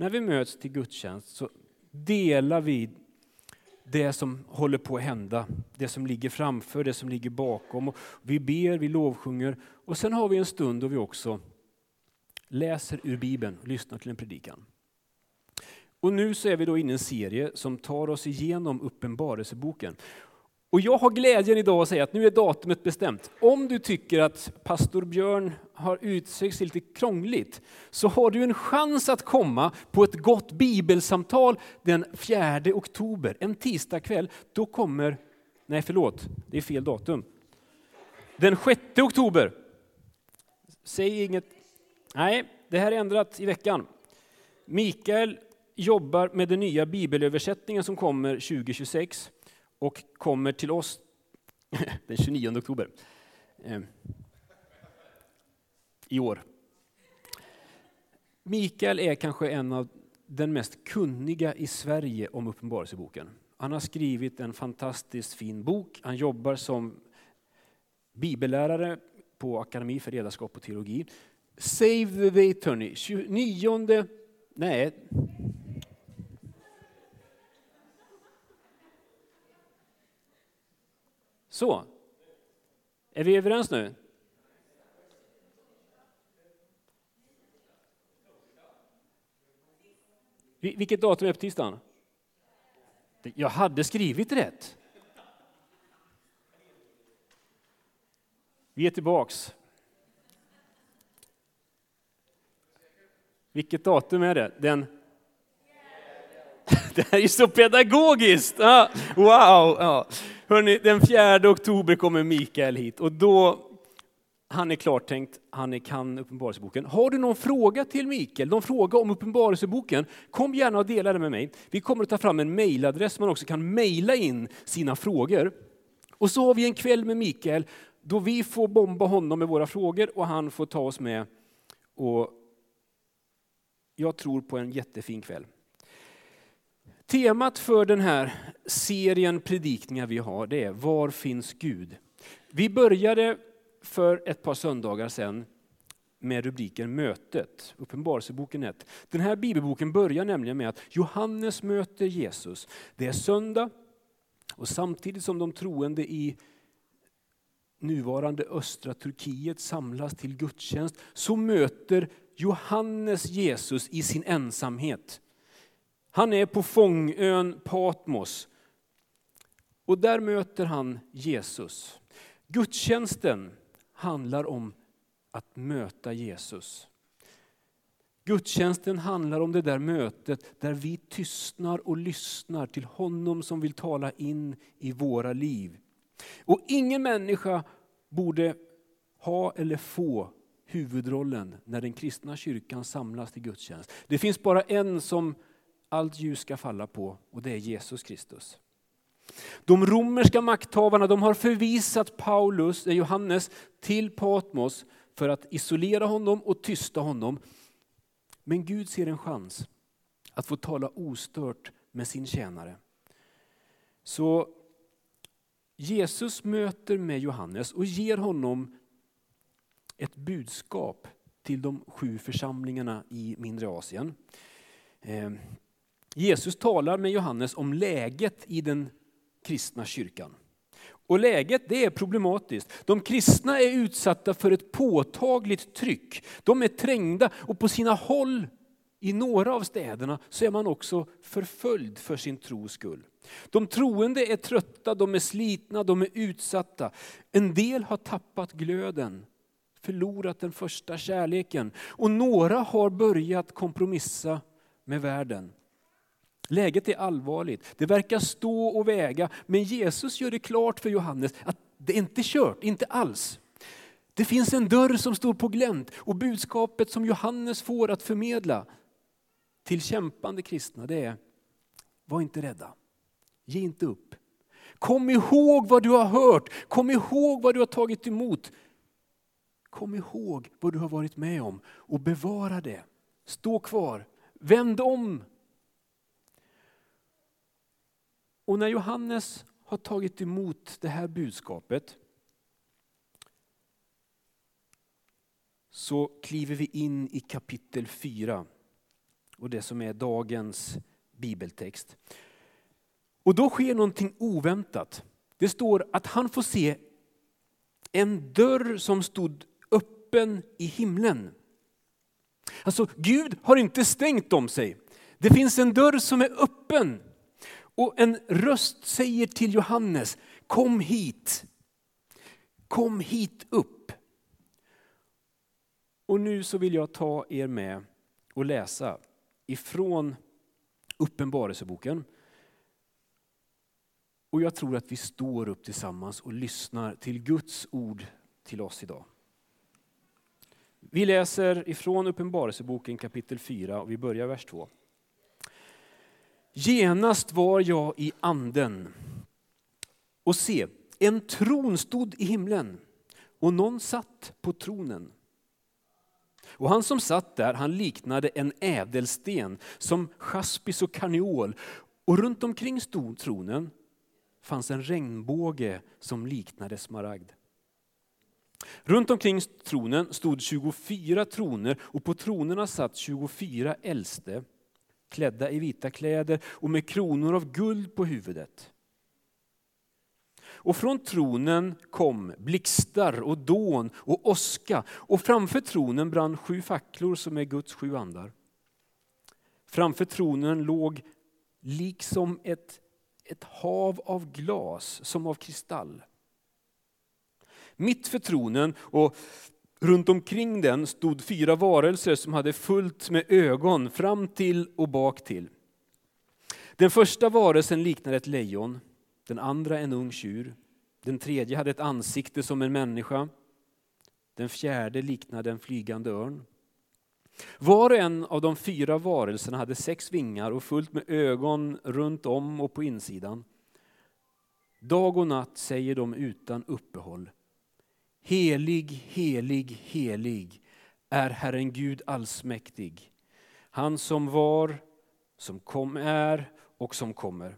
När vi möts till gudstjänst så delar vi det som håller på att hända, det som ligger framför, det som ligger bakom. Vi ber, vi lovsjunger och sen har vi en stund då vi också läser ur Bibeln och lyssnar till en predikan. Och nu så är vi då inne i en serie som tar oss igenom Uppenbarelseboken. Och jag har glädjen idag att säga att nu är datumet bestämt. Om du tycker att pastor Björn har uttryckt sig lite krångligt, så har du en chans att komma på ett gott bibelsamtal den 4 oktober, en tisdagkväll. Då kommer, nej förlåt, det är fel datum. Den 6 oktober. Säg inget, nej, det här är ändrat i veckan. Mikael jobbar med den nya bibelöversättningen som kommer 2026 och kommer till oss den 29 oktober ehm, i år. Mikael är kanske en av den mest kunniga i Sverige om Uppenbarelseboken. Han har skrivit en fantastiskt fin bok. Han jobbar som bibellärare på Akademi för ledarskap och teologi. Save the Eternity, 29, nej, Så. Är vi överens nu? Vilket datum är på tisdagen? Jag hade skrivit rätt. Vi är tillbaks. Vilket datum är det? Den... Det här är så pedagogiskt! Ah, wow! Hörrni, den 4 oktober kommer Mikael hit och då, han är klartänkt, han är kan Uppenbarelseboken. Har du någon fråga till Mikael, någon fråga om Uppenbarelseboken, kom gärna och dela det med mig. Vi kommer att ta fram en mejladress man också kan mejla in sina frågor. Och så har vi en kväll med Mikael då vi får bomba honom med våra frågor och han får ta oss med. Och jag tror på en jättefin kväll. Temat för den här serien predikningar vi har, det är Var finns Gud? Vi började för ett par söndagar sedan med rubriken Mötet, Uppenbarelseboken 1. Den här bibelboken börjar nämligen med att Johannes möter Jesus. Det är söndag och samtidigt som de troende i nuvarande östra Turkiet samlas till gudstjänst så möter Johannes Jesus i sin ensamhet. Han är på fångön Patmos och där möter han Jesus. Gudstjänsten handlar om att möta Jesus. Gudstjänsten handlar om det där mötet där vi tystnar och lyssnar till honom som vill tala in i våra liv. Och ingen människa borde ha eller få huvudrollen när den kristna kyrkan samlas till gudstjänst. Det finns bara en som allt ljus ska falla på och det är Jesus Kristus. De romerska makthavarna de har förvisat Paulus, eh, Johannes till Patmos för att isolera honom och tysta honom. Men Gud ser en chans att få tala ostört med sin tjänare. Så Jesus möter med Johannes och ger honom ett budskap till de sju församlingarna i mindre Asien. Ehm, Jesus talar med Johannes om läget i den kristna kyrkan. Och läget det är problematiskt. De kristna är utsatta för ett påtagligt tryck. De är trängda och på sina håll i några av städerna så är man också förföljd för sin tros skull. De troende är trötta, de är slitna, de är utsatta. En del har tappat glöden, förlorat den första kärleken och några har börjat kompromissa med världen. Läget är allvarligt, det verkar stå och väga, men Jesus gör det klart för Johannes att det är inte kört, inte alls. Det finns en dörr som står på glänt och budskapet som Johannes får att förmedla till kämpande kristna det är, var inte rädda, ge inte upp. Kom ihåg vad du har hört, kom ihåg vad du har tagit emot. Kom ihåg vad du har varit med om och bevara det. Stå kvar, vänd om Och när Johannes har tagit emot det här budskapet så kliver vi in i kapitel 4. och det som är dagens bibeltext. Och då sker någonting oväntat. Det står att han får se en dörr som stod öppen i himlen. Alltså Gud har inte stängt om sig. Det finns en dörr som är öppen. Och en röst säger till Johannes, kom hit. Kom hit upp. Och nu så vill jag ta er med och läsa ifrån Uppenbarelseboken. Och jag tror att vi står upp tillsammans och lyssnar till Guds ord till oss idag. Vi läser ifrån Uppenbarelseboken kapitel 4 och vi börjar vers 2. Genast var jag i anden och se, en tron stod i himlen och någon satt på tronen. Och han som satt där, han liknade en ädelsten som jaspis och karneol. Och runt omkring stod tronen fanns en regnbåge som liknade smaragd. Runt omkring tronen stod 24 troner och på tronerna satt 24 äldste klädda i vita kläder och med kronor av guld på huvudet. Och från tronen kom blixtar och dån och oska och framför tronen brann sju facklor som är Guds sju andar. Framför tronen låg liksom ett, ett hav av glas som av kristall. Mitt för tronen och runt omkring den stod fyra varelser som hade fullt med ögon fram till och bak till. Den första varelsen liknade ett lejon, den andra en ung tjur, den tredje hade ett ansikte som en människa, den fjärde liknade en flygande örn. Var och en av de fyra varelserna hade sex vingar och fullt med ögon runt om och på insidan. Dag och natt säger de utan uppehåll. Helig, helig, helig är Herren Gud allsmäktig. Han som var, som kom är och som kommer.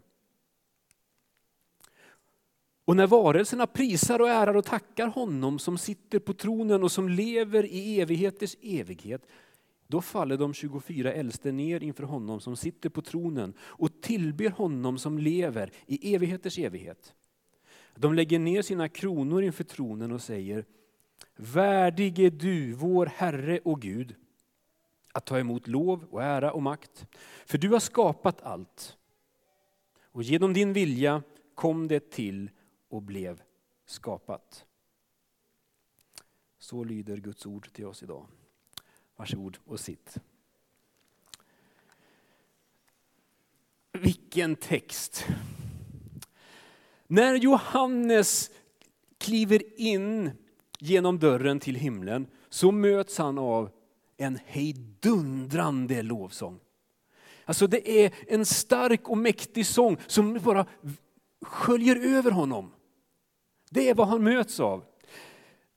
Och när varelserna prisar och ärar och tackar honom som sitter på tronen och som lever i evigheters evighet, då faller de 24 äldste ner inför honom som sitter på tronen och tillber honom som lever i evigheters evighet. De lägger ner sina kronor inför tronen och säger Värdig är du, vår Herre och Gud, att ta emot lov och ära och makt. För du har skapat allt. Och genom din vilja kom det till och blev skapat. Så lyder Guds ord till oss idag. Varsågod och sitt. Vilken text! När Johannes kliver in genom dörren till himlen så möts han av en hejdundrande lovsång. Alltså det är en stark och mäktig sång som bara sköljer över honom. Det är vad han möts av.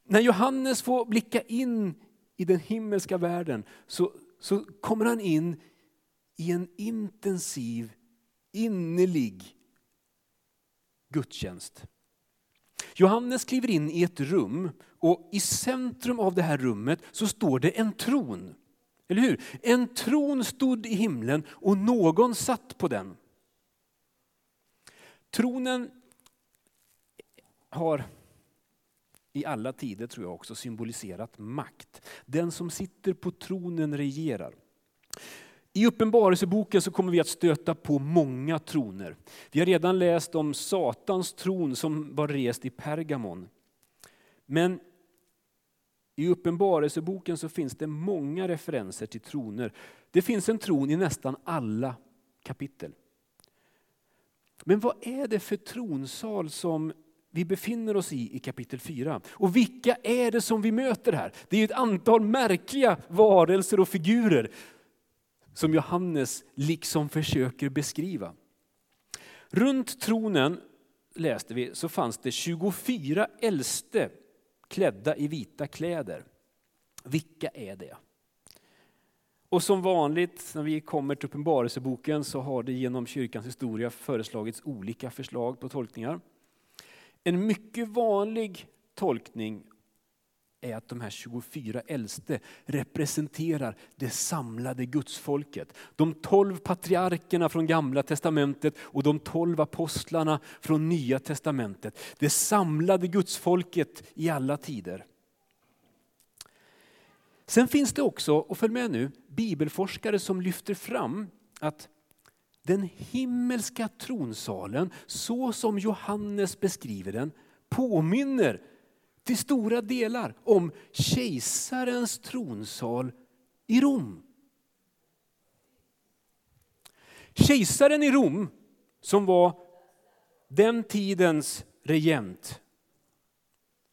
När Johannes får blicka in i den himmelska världen så, så kommer han in i en intensiv, innerlig gudstjänst. Johannes kliver in i ett rum och i centrum av det här rummet så står det en tron. Eller hur? En tron stod i himlen och någon satt på den. Tronen har i alla tider tror jag också symboliserat makt. Den som sitter på tronen regerar. I Uppenbarelseboken så kommer vi att stöta på många troner. Vi har redan läst om Satans tron som var rest i Pergamon. Men i Uppenbarelseboken så finns det många referenser till troner. Det finns en tron i nästan alla kapitel. Men vad är det för tronsal som vi befinner oss i i kapitel 4. Och vilka är det som vi möter här? Det är ett antal märkliga varelser och figurer som Johannes liksom försöker beskriva. Runt tronen, läste vi, så fanns det 24 äldste klädda i vita kläder. Vilka är det? Och som vanligt när vi kommer till Uppenbarelseboken så har det genom kyrkans historia föreslagits olika förslag på tolkningar. En mycket vanlig tolkning är att de här 24 äldste representerar det samlade gudsfolket. De 12 patriarkerna från gamla testamentet och de 12 apostlarna från nya testamentet. Det samlade gudsfolket i alla tider. Sen finns det också, och följ med nu, bibelforskare som lyfter fram att den himmelska tronsalen, så som Johannes beskriver den, påminner till stora delar om kejsarens tronsal i Rom. Kejsaren i Rom, som var den tidens regent,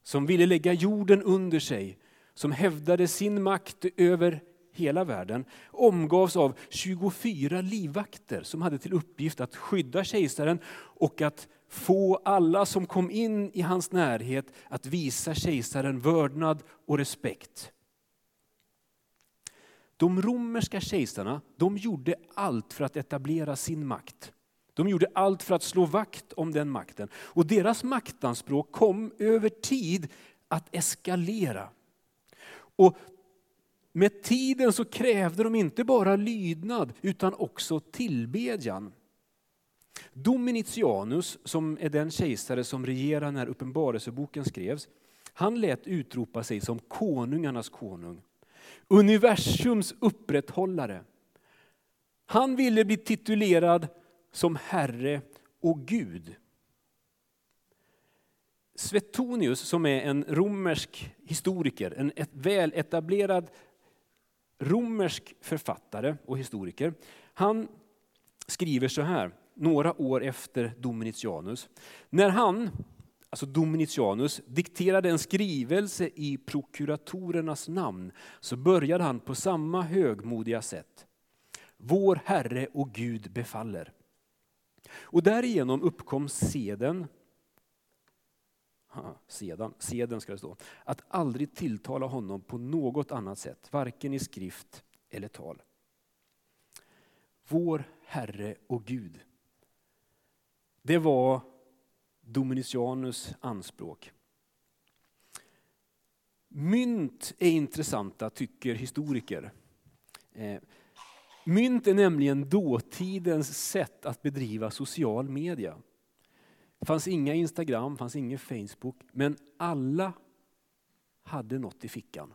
som ville lägga jorden under sig, som hävdade sin makt över hela världen, omgavs av 24 livvakter som hade till uppgift att skydda kejsaren och att få alla som kom in i hans närhet att visa kejsaren vördnad och respekt. De romerska kejsarna de gjorde allt för att etablera sin makt. De gjorde allt för att slå vakt om den makten. Och deras maktanspråk kom över tid att eskalera. Och med tiden så krävde de inte bara lydnad utan också tillbedjan. Dominitianus, som är den kejsare som regerade när Uppenbarelseboken skrevs, han lät utropa sig som konungarnas konung. Universums upprätthållare. Han ville bli titulerad som Herre och Gud. Svetonius som är en romersk historiker, en väletablerad romersk författare och historiker. Han skriver så här, några år efter Dominitianus. När han, alltså Dominitianus, dikterade en skrivelse i prokuratorernas namn så började han på samma högmodiga sätt. Vår Herre och Gud befaller. Och därigenom uppkom seden sedan, seden ska det stå, att aldrig tilltala honom på något annat sätt, varken i skrift eller tal. Vår Herre och Gud. Det var Dominicianus anspråk. Mynt är intressanta, tycker historiker. Eh, mynt är nämligen dåtidens sätt att bedriva social media. Det fanns inga Instagram, fanns ingen Facebook, men alla hade något i fickan.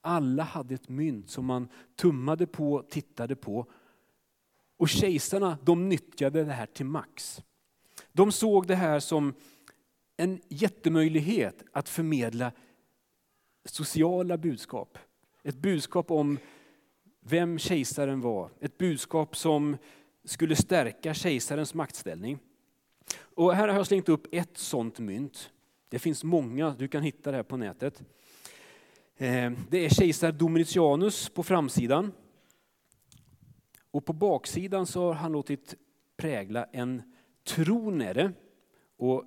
Alla hade ett mynt som man tummade på, tittade på. Och kejsarna de nyttjade det här till max. De såg det här som en jättemöjlighet att förmedla sociala budskap. Ett budskap om vem kejsaren var. Ett budskap som skulle stärka kejsarens maktställning. Och här har jag slängt upp ett sånt mynt. Det finns många, du kan hitta det här på nätet. Eh, det är kejsar Dominicianus på framsidan. Och på baksidan så har han låtit prägla en tron är det. Och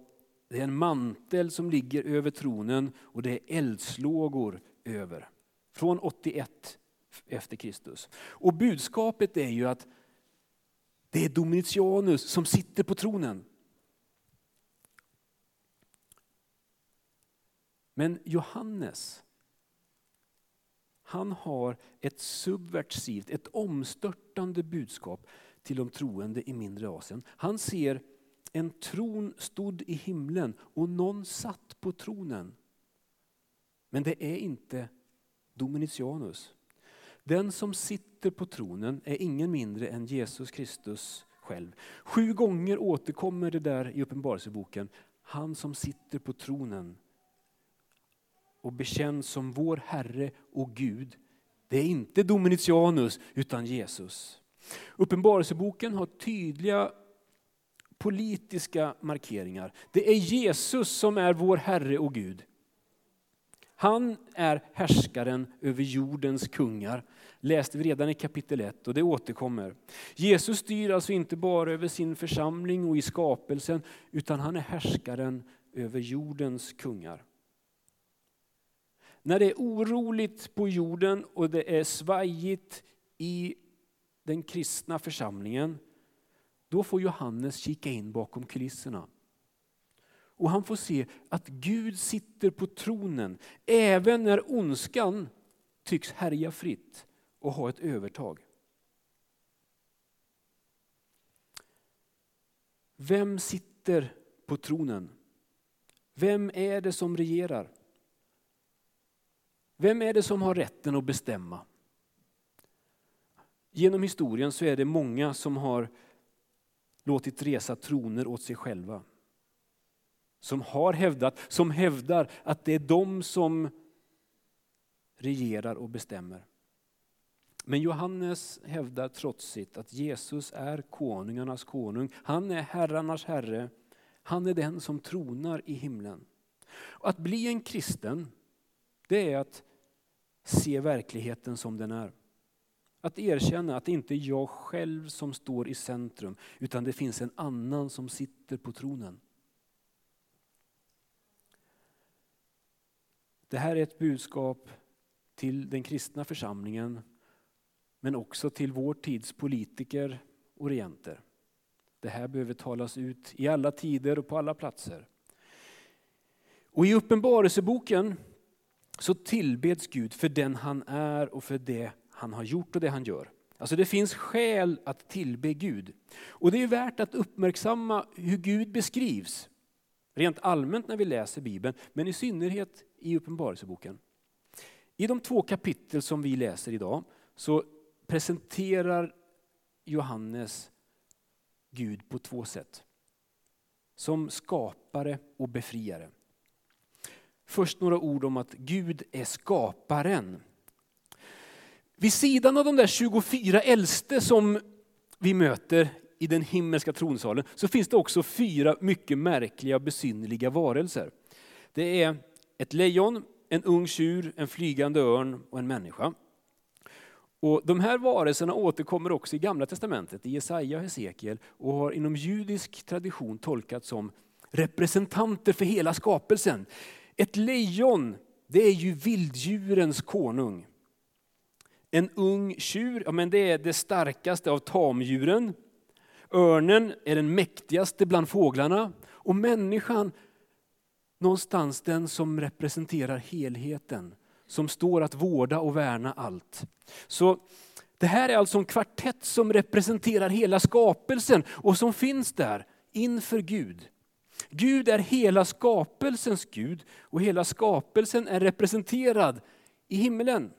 det är en mantel som ligger över tronen och det är eldslågor över. Från 81 efter Kristus. Och budskapet är ju att det är Domitianus som sitter på tronen. Men Johannes, han har ett subversivt, ett omstörtande budskap till de troende i mindre Asien. Han ser en tron stod i himlen och någon satt på tronen. Men det är inte Dominicianus. Den som sitter på tronen är ingen mindre än Jesus Kristus själv. Sju gånger återkommer det där i Uppenbarelseboken. Han som sitter på tronen och bekänn som vår Herre och Gud, det är inte Dominicianus utan Jesus. Uppenbarelseboken har tydliga politiska markeringar. Det är Jesus som är vår Herre och Gud. Han är härskaren över jordens kungar. läste vi redan i kapitel 1 och det återkommer. Jesus styr alltså inte bara över sin församling och i skapelsen utan han är härskaren över jordens kungar. När det är oroligt på jorden och det är svajigt i den kristna församlingen, då får Johannes kika in bakom kulisserna. Och han får se att Gud sitter på tronen även när ondskan tycks härja fritt och ha ett övertag. Vem sitter på tronen? Vem är det som regerar? Vem är det som har rätten att bestämma? Genom historien så är det många som har låtit resa troner åt sig själva. Som har hävdat, som hävdar att det är de som regerar och bestämmer. Men Johannes hävdar trotsigt att Jesus är konungarnas konung. Han är herrarnas herre. Han är den som tronar i himlen. Och att bli en kristen, det är att se verkligheten som den är. Att erkänna att det inte är jag själv som står i centrum, utan det finns en annan som sitter på tronen. Det här är ett budskap till den kristna församlingen, men också till vår tids politiker och regenter. Det här behöver talas ut i alla tider och på alla platser. Och i Uppenbarelseboken så tillbeds Gud för den han är och för det han har gjort och det han gör. Alltså det finns skäl att tillbe Gud. Och det är värt att uppmärksamma hur Gud beskrivs. Rent allmänt när vi läser Bibeln, men i synnerhet i Uppenbarelseboken. I de två kapitel som vi läser idag så presenterar Johannes Gud på två sätt. Som skapare och befriare. Först några ord om att Gud är skaparen. Vid sidan av de där 24 äldste som vi möter i den himmelska tronsalen så finns det också fyra mycket märkliga besynnerliga varelser. Det är ett lejon, en ung tjur, en flygande örn och en människa. Och de här varelserna återkommer också i Gamla Testamentet, i Jesaja och Hesekiel och har inom judisk tradition tolkats som representanter för hela skapelsen. Ett lejon, det är ju vilddjurens konung. En ung tjur, ja, men det är det starkaste av tamdjuren. Örnen är den mäktigaste bland fåglarna. Och människan, någonstans den som representerar helheten. Som står att vårda och värna allt. Så det här är alltså en kvartett som representerar hela skapelsen och som finns där inför Gud. Gud är hela skapelsens Gud och hela skapelsen är representerad i himlen.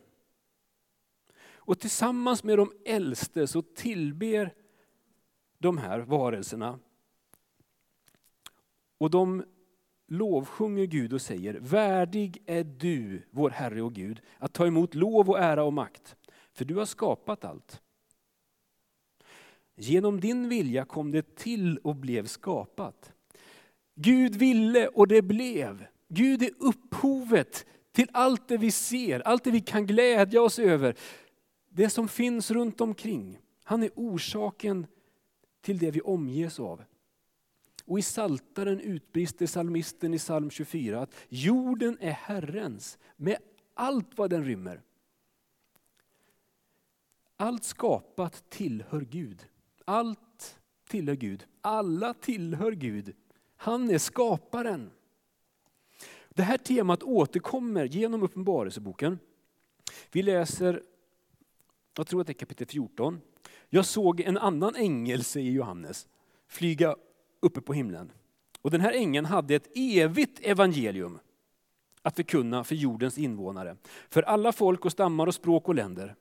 Och tillsammans med de äldste så tillber de här varelserna. Och de lovsjunger Gud och säger, värdig är du, vår Herre och Gud, att ta emot lov och ära och makt. För du har skapat allt. Genom din vilja kom det till och blev skapat. Gud ville och det blev. Gud är upphovet till allt det vi ser, allt det vi kan glädja oss över. Det som finns runt omkring. Han är orsaken till det vi omges av. Och i Saltaren utbrister salmisten i psalm 24 att jorden är Herrens med allt vad den rymmer. Allt skapat tillhör Gud. Allt tillhör Gud. Alla tillhör Gud. Han är skaparen. Det här temat återkommer genom Uppenbarelseboken. Vi läser, jag tror att det är kapitel 14. Jag såg en annan ängel, säger Johannes, flyga uppe på himlen. Och den här ängeln hade ett evigt evangelium att förkunna för jordens invånare. För alla folk och stammar och språk och länder.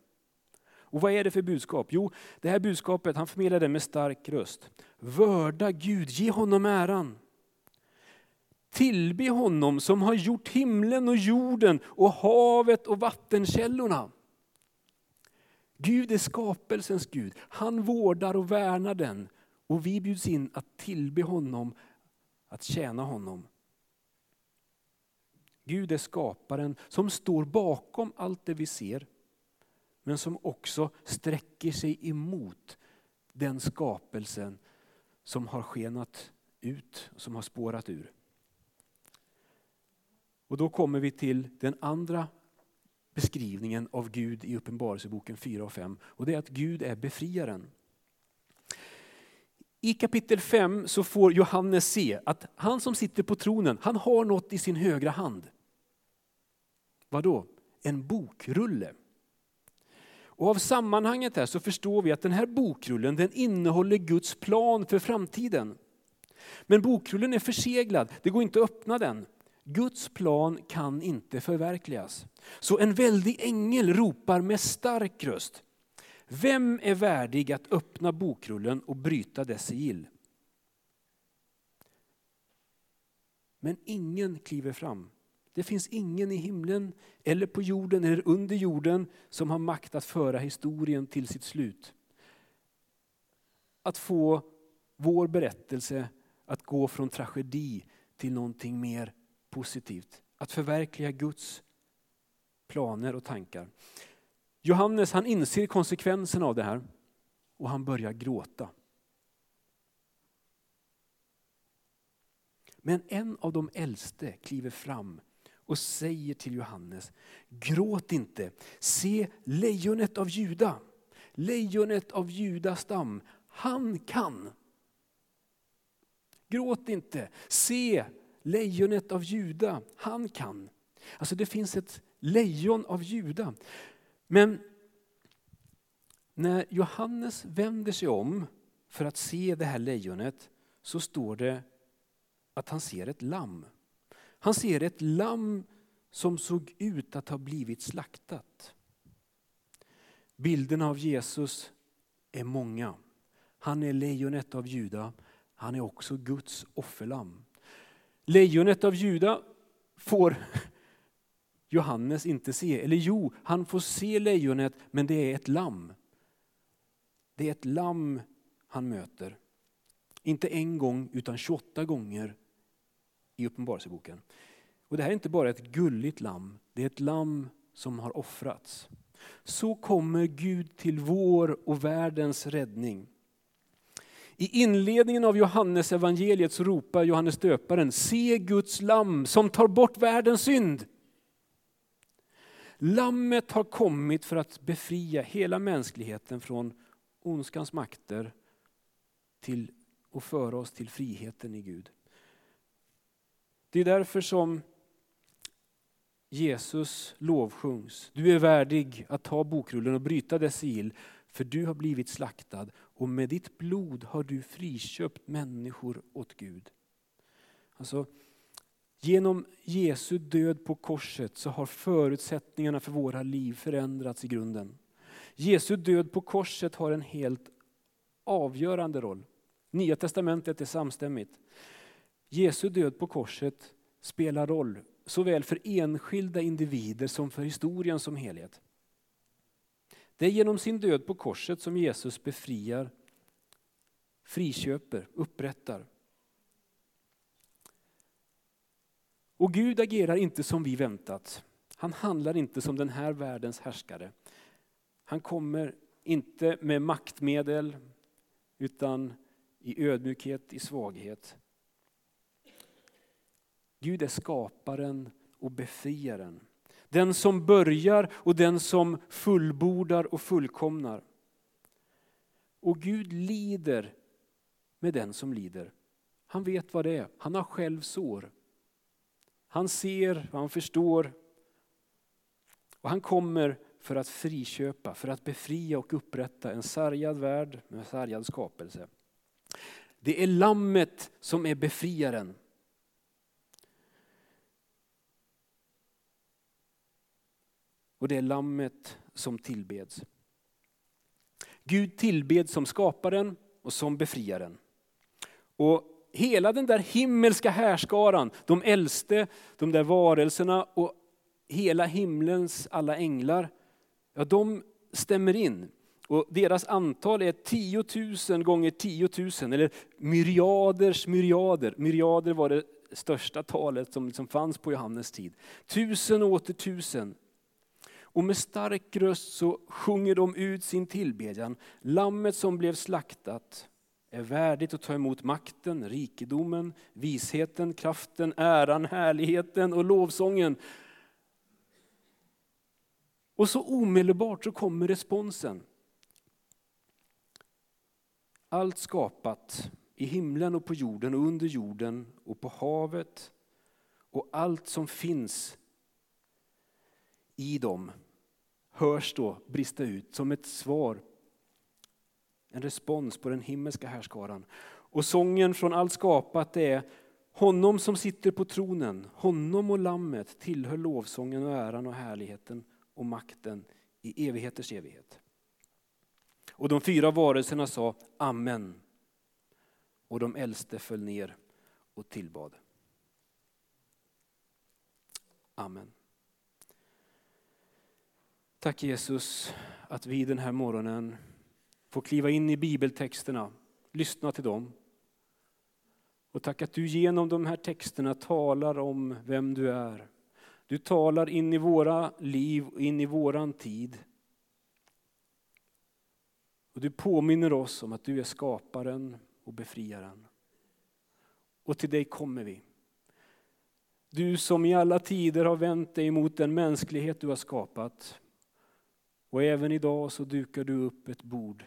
Och vad är det för budskap? Jo, det här budskapet han förmedlar det med stark röst. Vörda Gud, ge honom äran. Tillbe honom som har gjort himlen och jorden och havet och vattenkällorna. Gud är skapelsens Gud. Han vårdar och värnar den. Och vi bjuds in att tillbe honom, att tjäna honom. Gud är skaparen som står bakom allt det vi ser. Men som också sträcker sig emot den skapelsen som har skenat ut, som har spårat ur. Och då kommer vi till den andra beskrivningen av Gud i Uppenbarelseboken 4 och 5. Och det är att Gud är befriaren. I kapitel 5 så får Johannes se att han som sitter på tronen, han har något i sin högra hand. Vad då? En bokrulle. Och av sammanhanget här så förstår vi att den här bokrullen den innehåller Guds plan för framtiden. Men bokrullen är förseglad, det går inte att öppna den. Guds plan kan inte förverkligas. Så en väldig ängel ropar med stark röst. Vem är värdig att öppna bokrullen och bryta dess sigill? Men ingen kliver fram. Det finns ingen i himlen eller på jorden eller under jorden som har makt att föra historien till sitt slut. Att få vår berättelse att gå från tragedi till någonting mer positivt. Att förverkliga Guds planer och tankar. Johannes han inser konsekvenserna av det här och han börjar gråta. Men en av de äldste kliver fram och säger till Johannes, gråt inte, se lejonet av Juda, lejonet av Judas stam, han kan. Gråt inte, se lejonet av Juda, han kan. Alltså det finns ett lejon av Juda. Men när Johannes vänder sig om för att se det här lejonet så står det att han ser ett lamm. Han ser ett lamm som såg ut att ha blivit slaktat. Bilderna av Jesus är många. Han är lejonet av Juda. Han är också Guds offerlamm. Lejonet av Juda får Johannes inte se. Eller jo, han får se lejonet men det är ett lamm. Det är ett lamm han möter. Inte en gång utan 28 gånger i Uppenbarelseboken. Och det här är inte bara ett gulligt lamm, det är ett lamm som har offrats. Så kommer Gud till vår och världens räddning. I inledningen av Johannes evangeliet så ropar Johannes döparen, se Guds lamm som tar bort världens synd. Lammet har kommit för att befria hela mänskligheten från ondskans makter till, och föra oss till friheten i Gud. Det är därför som Jesus lovsjungs. Du är värdig att ta bokrullen och bryta dess sigill, för du har blivit slaktad och med ditt blod har du friköpt människor åt Gud. Alltså, genom Jesu död på korset så har förutsättningarna för våra liv förändrats i grunden. Jesu död på korset har en helt avgörande roll. Nya testamentet är samstämmigt. Jesu död på korset spelar roll såväl för enskilda individer som för historien som helhet. Det är genom sin död på korset som Jesus befriar, friköper, upprättar. Och Gud agerar inte som vi väntat. Han handlar inte som den här världens härskare. Han kommer inte med maktmedel utan i ödmjukhet, i svaghet. Gud är skaparen och befriaren. Den som börjar och den som fullbordar och fullkomnar. Och Gud lider med den som lider. Han vet vad det är, han har själv sår. Han ser och han förstår. Och han kommer för att friköpa, för att befria och upprätta en sargad värld med en sargad skapelse. Det är lammet som är befriaren. Och det är lammet som tillbeds. Gud tillbeds som skaparen och som befriaren. Och hela den där himmelska härskaran, de äldste, de där varelserna och hela himlens alla änglar, ja de stämmer in. Och deras antal är 10 000 gånger 10 000, eller myriaders myriader. Myriader var det största talet som, som fanns på Johannes tid. Tusen och åter tusen. Och med stark röst så sjunger de ut sin tillbedjan. Lammet som blev slaktat är värdigt att ta emot makten, rikedomen, visheten, kraften, äran, härligheten och lovsången. Och så omedelbart så kommer responsen. allt skapat i himlen och på jorden och under jorden och på havet och allt som finns i dem hörs då brista ut som ett svar, en respons på den himmelska härskaran. Och sången från allt skapat är honom som sitter på tronen, honom och lammet tillhör lovsången och äran och härligheten och makten i evigheters evighet. Och de fyra varelserna sa Amen. Och de äldste föll ner och tillbad. Amen. Tack Jesus att vi den här morgonen får kliva in i bibeltexterna, lyssna till dem. Och tack att du genom de här texterna talar om vem du är. Du talar in i våra liv, in i våran tid. Och du påminner oss om att du är skaparen och befriaren. Och till dig kommer vi. Du som i alla tider har vänt dig mot den mänsklighet du har skapat. Och även idag så dukar du upp ett bord.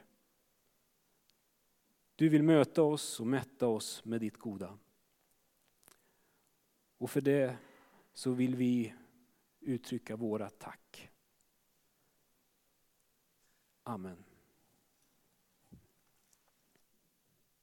Du vill möta oss och mätta oss med ditt goda. Och för det så vill vi uttrycka våra tack. Amen.